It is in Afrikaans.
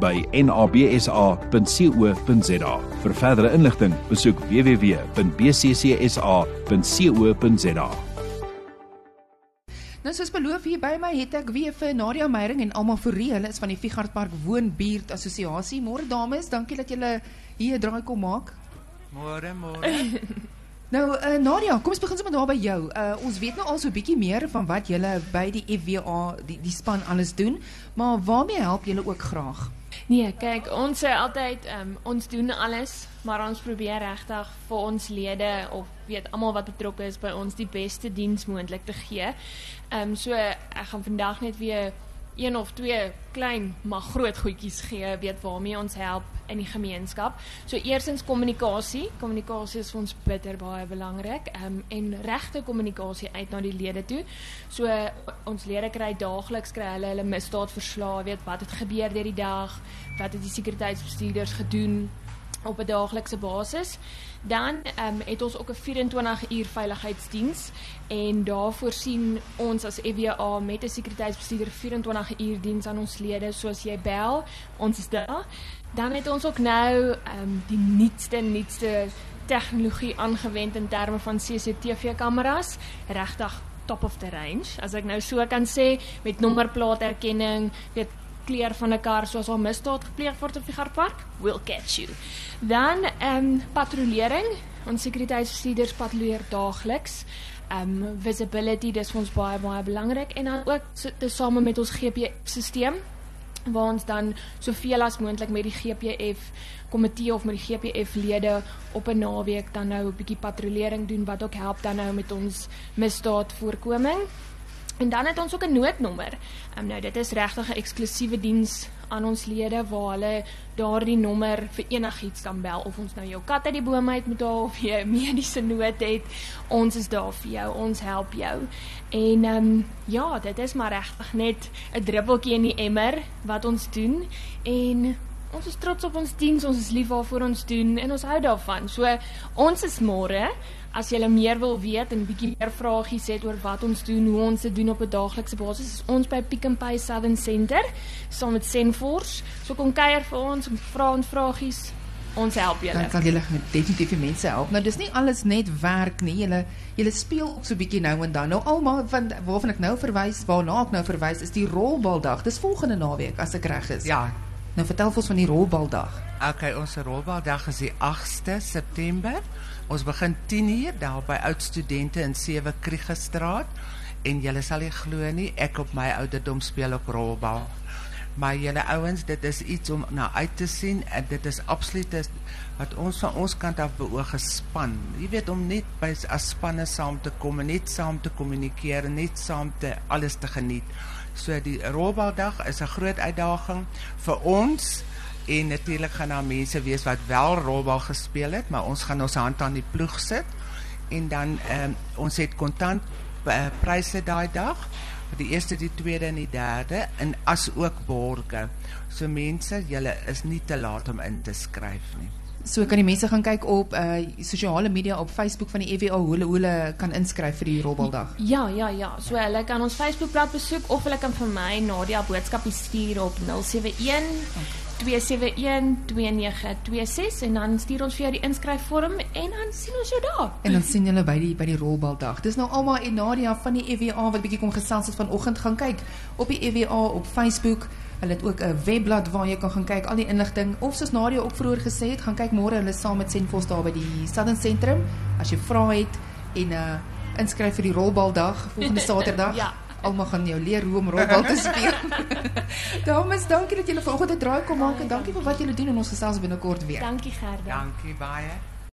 by nabsa.co.za. Vir verdere inligting, besoek www.bccsa.co.za. Nou soos beloof hier by my het ek weer vir Nadia Meyering en Alma Fourie, hulle is van die Figart Park Woonbuurt Assosiasie. Môre dames, dankie dat julle hier 'n draai kom maak. Môre, môre. Nou uh, Nadia, kom ons begin sommer daar by jou. Uh, ons weet nou al so 'n bietjie meer van wat julle by die FWA die die span alles doen, maar waarmee help julle ook graag? Nee, kyk, ons sê altyd um, ons doen alles, maar ons probeer regtig vir ons lede of weet almal wat betrokke is by ons die beste diens moontlik te gee. Ehm um, so ek gaan vandag net weer een of twee klein maar groot goedjies gee weet waarmee ons help in die gemeenskap. So eersins kommunikasie. Kommunikasie is vir ons bitter baie belangrik. Ehm um, en regte kommunikasie uit na die lede toe. So ons lede kry daagliks kry hulle hulle misdaadverslae, weet wat het gebeur deur die dag, wat het die sekuriteitsbestuurders gedoen op 'n daaglikse basis. Dan ehm um, het ons ook 'n 24 uur veiligheidsdiens en daarvoor sien ons as FWA met 'n sekuriteitsbestuurder 24 uur diens aan ons lede soos jy bel, ons is daar. Dan het ons ook nou ehm um, die nuutste nuutste tegnologie aangewend in terme van CCTV kameras, regtig top of the range as ek nou so kan sê met nommerplaaterkenning, weet kleur van 'n kar soos al misdaad gepleeg word op die Garpark, will catch you. Dan ehm um, patrollering. Ons sekuriteitsbestuurders patrolleer daagliks. Ehm um, visibility dis vir ons baie baie belangrik en dan ook tesame met ons GPS-stelsel waar ons dan soveel as moontlik met die GPF komitee of met die GPF lede op 'n naweek dan nou 'n bietjie patrollering doen wat ook help dan nou met ons misdaadvoorkoming. En dan het ons ook 'n noodnommer. Um, nou dit is regtig 'n eksklusiewe diens aan ons lede waar hulle daardie nommer vir enigiets kan bel of ons nou jou kat uit die boom uit moet haal of jy mediese nood het. Ons is daar vir jou. Ons help jou. En ehm um, ja, dit is maar regtig net 'n druppeltjie in die emmer wat ons doen en ons is trots op ons diens. Ons is lief waarvoor ons doen en ons hou daarvan. So ons is môre As jy meer wil weet en bietjie meer vragies het oor wat ons doen, hoe ons dit doen op 'n daaglikse basis, is ons by Pick n Pay Southern Center saam met Senforce. So kom kuier vir ons, vra ons vragies. Ons help julle. Dan kan julle definitief die mense help. Nou dis nie alles net werk nie. Julle julle speel ook so bietjie nou en dan. Nou almal van waarvan ek nou verwys, waarna ek nou verwys, is die rolbaldag. Dis volgende naweek as ek reg is. Ja. Nou vertel ons van die rolbaldag. Okay, ons rolbaldag is die 8ste September. Ons begin 10uur daar by oud studente in 7 Kriegestraat en julle sal nie glo nie, ek op my ouderdom speel op rolbal. Maar julle ouens, dit is iets om na uit te sien en dit is absoluut is wat ons van ons kant af beoog gespan. Jy weet om net by as spanne saam te kom en net saam te kommunikeer en net saam te alles te geniet. So die rolbaldag is 'n groot uitdaging vir ons en natuurlik gaan daar mense wees wat wel rolbal gespeel het, maar ons gaan ons hand aan die ploeg sit en dan um, ons het kontant uh, pryse daai dag die eerste, die tweede en die derde en as ook borge. So mense, julle is nie te laat om in te skryf nie. So kan die mense gaan kyk op uh sosiale media op Facebook van die EWA hoe hulle hoe hulle kan inskryf vir die rolbaldag. Ja, ja, ja. So hulle kan ons Facebookblad besoek of hulle kan vir my Nadia boodskapie stuur op 071 okay. 2712926 en dan stuur ons vir jou die inskryfvorm en dan sien ons jou daar. En dan sien julle by die by die rolbaldag. Dis nou Alma en Nadia van die EWA wat bietjie kom gesels het vanoggend gaan kyk op die EWA op Facebook. Hulle het ook 'n webblad waar jy kan gaan kyk al die inligting of soos Nadia ook vroeër gesê het, gaan kyk môre hulle saam met Senfos daar by die Southern Sentrum as jy vra het en uh inskryf vir die rolbaldag volgende Saterdag. ja. Almal gaan jou leer hoe om rolbal te speel. Dames, dankie dat julle vanoggend 'n draai kom maak en dankie vir wat julle doen en ons gesels binnekort weer. Dankie Gerda. Dankie baie.